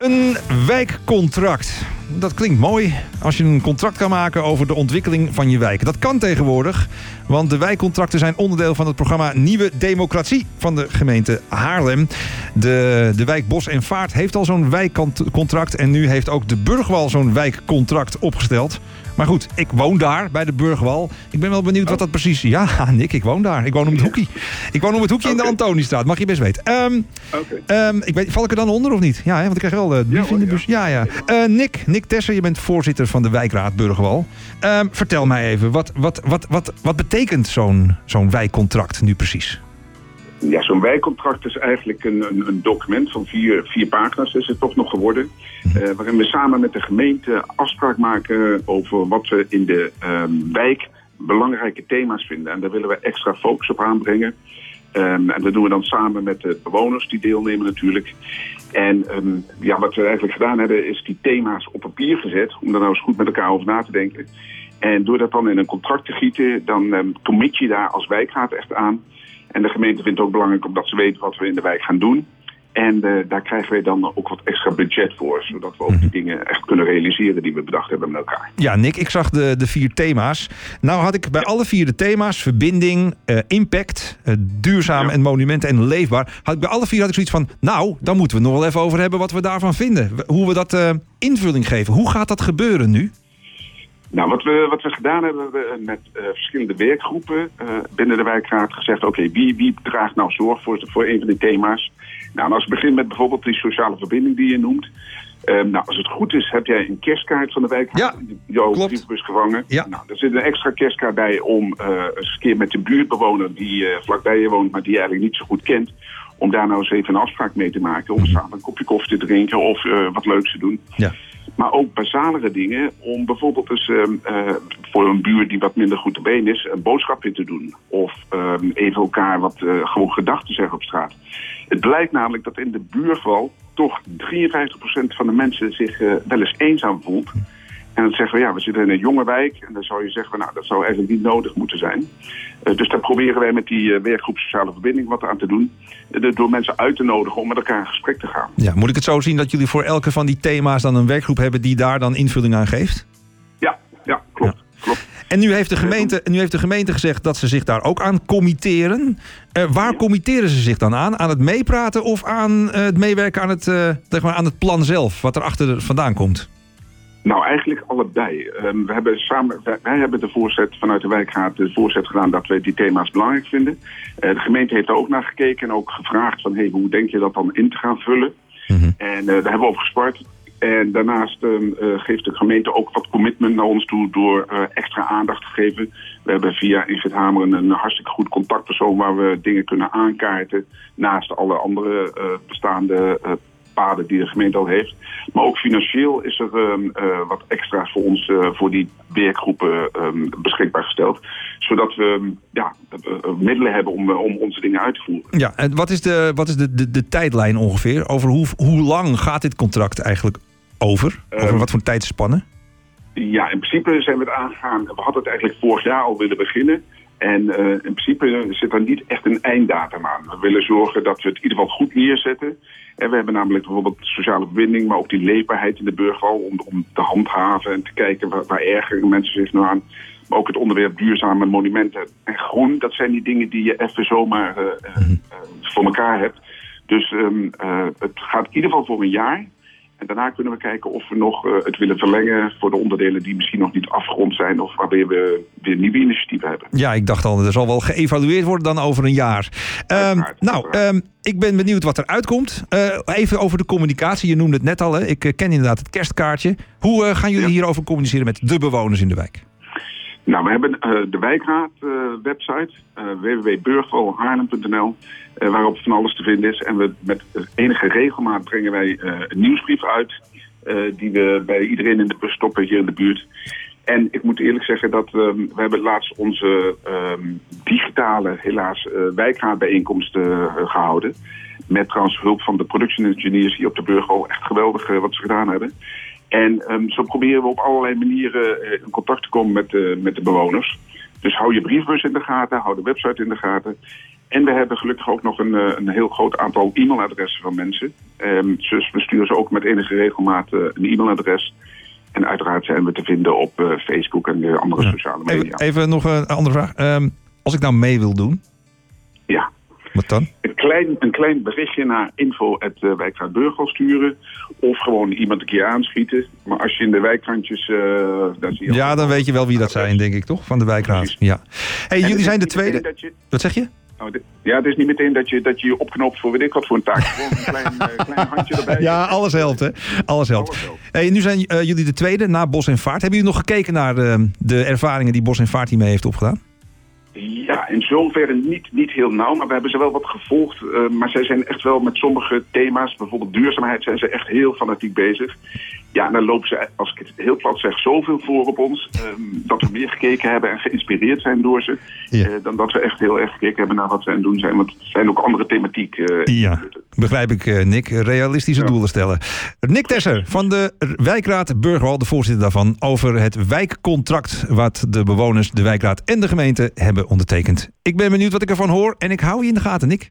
Een wijkcontract. Dat klinkt mooi als je een contract kan maken over de ontwikkeling van je wijk. Dat kan tegenwoordig, want de wijkcontracten zijn onderdeel van het programma Nieuwe Democratie van de gemeente Haarlem. De, de wijk Bos en Vaart heeft al zo'n wijkcontract en nu heeft ook de Burgwal zo'n wijkcontract opgesteld. Maar goed, ik woon daar bij de Burgwal. Ik ben wel benieuwd wat dat precies... Ja, Nick, ik woon daar. Ik woon om het hoekje. Ik woon om het hoekje in de Antoniestraat. Mag je best weten. Ehm, ehm, ik weet, val ik er dan onder of niet? Ja, hè, want ik krijg wel uh, ja, in de bus. Ja, ja. Uh, Nick, Nick Tesser, je bent voorzitter van de wijkraad Burgwal. Um, vertel mij even, wat, wat, wat, wat, wat betekent zo'n zo'n wijkcontract nu precies? Ja, zo'n wijkcontract is eigenlijk een, een, een, document van vier, vier pagina's, is het toch nog geworden. Uh, waarin we samen met de gemeente afspraak maken over wat we in de um, wijk belangrijke thema's vinden. En daar willen we extra focus op aanbrengen. Um, en dat doen we dan samen met de bewoners die deelnemen natuurlijk. En um, ja, wat we eigenlijk gedaan hebben is die thema's op papier gezet. Om daar nou eens goed met elkaar over na te denken. En door dat dan in een contract te gieten, dan commit je daar als wijkraad echt aan. En de gemeente vindt het ook belangrijk omdat ze weten wat we in de wijk gaan doen. En uh, daar krijgen wij dan ook wat extra budget voor. Zodat we ook die mhm. dingen echt kunnen realiseren die we bedacht hebben met elkaar. Ja, Nick, ik zag de, de vier thema's. Nou had ik bij alle vier de thema's, verbinding, uh, impact, uh, duurzaam en monumenten en leefbaar. Had ik bij alle vier had ik zoiets van, nou, dan moeten we nog wel even over hebben wat we daarvan vinden. Hoe we dat invulling geven. Hoe gaat dat gebeuren nu? Nou, wat we, wat we gedaan hebben, we met uh, verschillende werkgroepen uh, binnen de wijkraad gezegd... oké, wie, wie draagt nou zorg voor, voor een van die thema's? Nou, als we beginnen met bijvoorbeeld die sociale verbinding die je noemt... Uh, nou, als het goed is, heb jij een kerstkaart van de wijkraad ja, in jouw briefbus gevangen. Ja. Nou, er zit een extra kerstkaart bij om eens een keer met de buurtbewoner... die vlakbij je woont, maar die je eigenlijk niet zo goed kent... om daar nou eens even een afspraak mee te maken... om mhm. samen een kopje koffie te drinken of wat leuks te doen... Ja. Maar ook basalere dingen om bijvoorbeeld eens uh, uh, voor een buur die wat minder goed te been is, een boodschap in te doen. Of uh, even elkaar wat uh, gewoon gedachten zeggen op straat. Het blijkt namelijk dat in de buurval toch 53% van de mensen zich uh, wel eens eenzaam voelt. En dan zeggen we, ja, we zitten in een jonge wijk. En dan zou je zeggen, nou, dat zou eigenlijk niet nodig moeten zijn. Uh, dus daar proberen wij met die uh, werkgroep Sociale Verbinding wat aan te doen. Uh, door mensen uit te nodigen om met elkaar in gesprek te gaan. Ja, moet ik het zo zien dat jullie voor elke van die thema's dan een werkgroep hebben die daar dan invulling aan geeft? Ja, ja klopt. Ja. klopt. En nu heeft, de gemeente, nu heeft de gemeente gezegd dat ze zich daar ook aan committeren. waar ja. committeren ze zich dan aan? Aan het meepraten of aan het meewerken aan het, zeg maar aan het plan zelf, wat er achter vandaan komt? Nou, eigenlijk allebei. Um, we hebben samen, wij, wij, hebben de voorzet vanuit de wijkraad de voorzet gedaan dat we die thema's belangrijk vinden. Uh, de gemeente heeft er ook naar gekeken en ook gevraagd van hey, hoe denk je dat dan in te gaan vullen. Mm -hmm. En uh, daar hebben we op gespart. En daarnaast um, uh, geeft de gemeente ook wat commitment naar ons toe door extra aandacht te geven. We hebben via Ingrid Hameren een hartstikke goed contactpersoon waar we dingen kunnen aankaarten. Naast alle andere bestaande paden die de gemeente al heeft. Maar ook financieel is er um, uh, wat extra's voor ons uh, voor die werkgroepen um, beschikbaar gesteld. Zodat we um, ja, uh, middelen hebben om, om onze dingen uit te voeren. Ja, en wat is de, wat is de, de, de tijdlijn ongeveer? Over hoe, hoe lang gaat dit contract eigenlijk over? Over wat voor tijdspannen? Ja, in principe zijn we het aangegaan. We hadden het eigenlijk vorig jaar al willen beginnen. En uh, in principe zit er niet echt een einddatum aan. Willen zorgen dat we het in ieder geval goed neerzetten. En we hebben namelijk bijvoorbeeld sociale verbinding, maar ook die leefbaarheid in de burgerval om, om te handhaven en te kijken waar, waar ergeren mensen zich nou aan. Maar ook het onderwerp duurzame monumenten en groen, dat zijn die dingen die je even zomaar uh, uh, voor elkaar hebt. Dus um, het gaat in ieder geval voor een jaar. En daarna kunnen we kijken of we nog uh, het willen verlengen voor de onderdelen die misschien nog niet afgerond zijn of waarbij we weer nieuwe initiatieven hebben. Ja, ik dacht al, er zal wel geëvalueerd worden dan over een jaar. Um, nou, um, ik ben benieuwd wat er uitkomt. Uh, even over de communicatie. Je noemde het net al, hè. ik uh, ken inderdaad het kerstkaartje. Hoe uh, gaan jullie ja. hierover communiceren met de bewoners in de wijk? Nou, we hebben uh, de wijkraad uh, website, uh, www.burgvalhaarlem.nl, waarop van alles te vinden is. En we met enige regelmaat brengen wij een nieuwsbrief uit, die we bij iedereen in de bus stoppen hier in de buurt. En ik moet eerlijk zeggen dat um, we hebben laatst onze um, digitale, helaas, wijkraadbijeenkomsten gehouden. Met trouwens hulp van de production engineers hier op de Burgo. Echt geweldig wat ze gedaan hebben. En um, zo proberen we op allerlei manieren uh, in contact te komen met, uh, met de bewoners. Dus hou je briefbus in de gaten, hou de website in de gaten. En we hebben gelukkig ook nog een, eh, een heel groot aantal e-mailadressen van mensen. Um, dus we sturen ze ook met enige regelmaat een e-mailadres. En uiteraard zijn we te vinden op Facebook en de andere ja. sociale media. Even, even, nog een andere vraag. Um, als ik nou mee wil doen? Ja. Wat dan? Een klein, een klein berichtje naar info.wijkraadburgel sturen. Of gewoon iemand een keer aanschieten. Maar als je in de wijkrandjes... Uh, daar zie je ja, dan weet je wel wie dat zijn, denk ik, toch? Van de wijkraad. Ja. hey, jullie zijn de tweede... Je... Wat zeg je? Nou, ja, het is niet meteen dat je dat je, je opknopt voor weet ik wat voor een taak. Gewoon een klein, uh, klein handje erbij. Ja, alles helpt, hè? Alles helpt. Alles helpt. Hey, nu zijn uh, jullie de tweede na Bos en Vaart. Hebben jullie nog gekeken naar de ervaringen die Bos en Vaart hiermee heeft opgedaan? In zoverre niet, niet heel nauw, maar we hebben ze wel wat gevolgd. Uh, maar zij zijn echt wel met sommige thema's, bijvoorbeeld duurzaamheid, zijn ze echt heel fanatiek bezig. Ja, en dan lopen ze, als ik het heel plat zeg, zoveel voor op ons. Um, dat we meer gekeken hebben en geïnspireerd zijn door ze. Ja. Uh, dan dat we echt heel erg gekeken hebben naar wat ze aan het doen zijn. Want het zijn ook andere thematiek. Uh, ja, begrijp ik, uh, Nick. Realistische ja. doelen stellen. Nick Tesser van de Wijkraad Burgerhal, de voorzitter daarvan. Over het wijkcontract wat de bewoners, de wijkraad en de gemeente hebben ondertekend. Ik ben benieuwd wat ik ervan hoor en ik hou je in de gaten, Nick.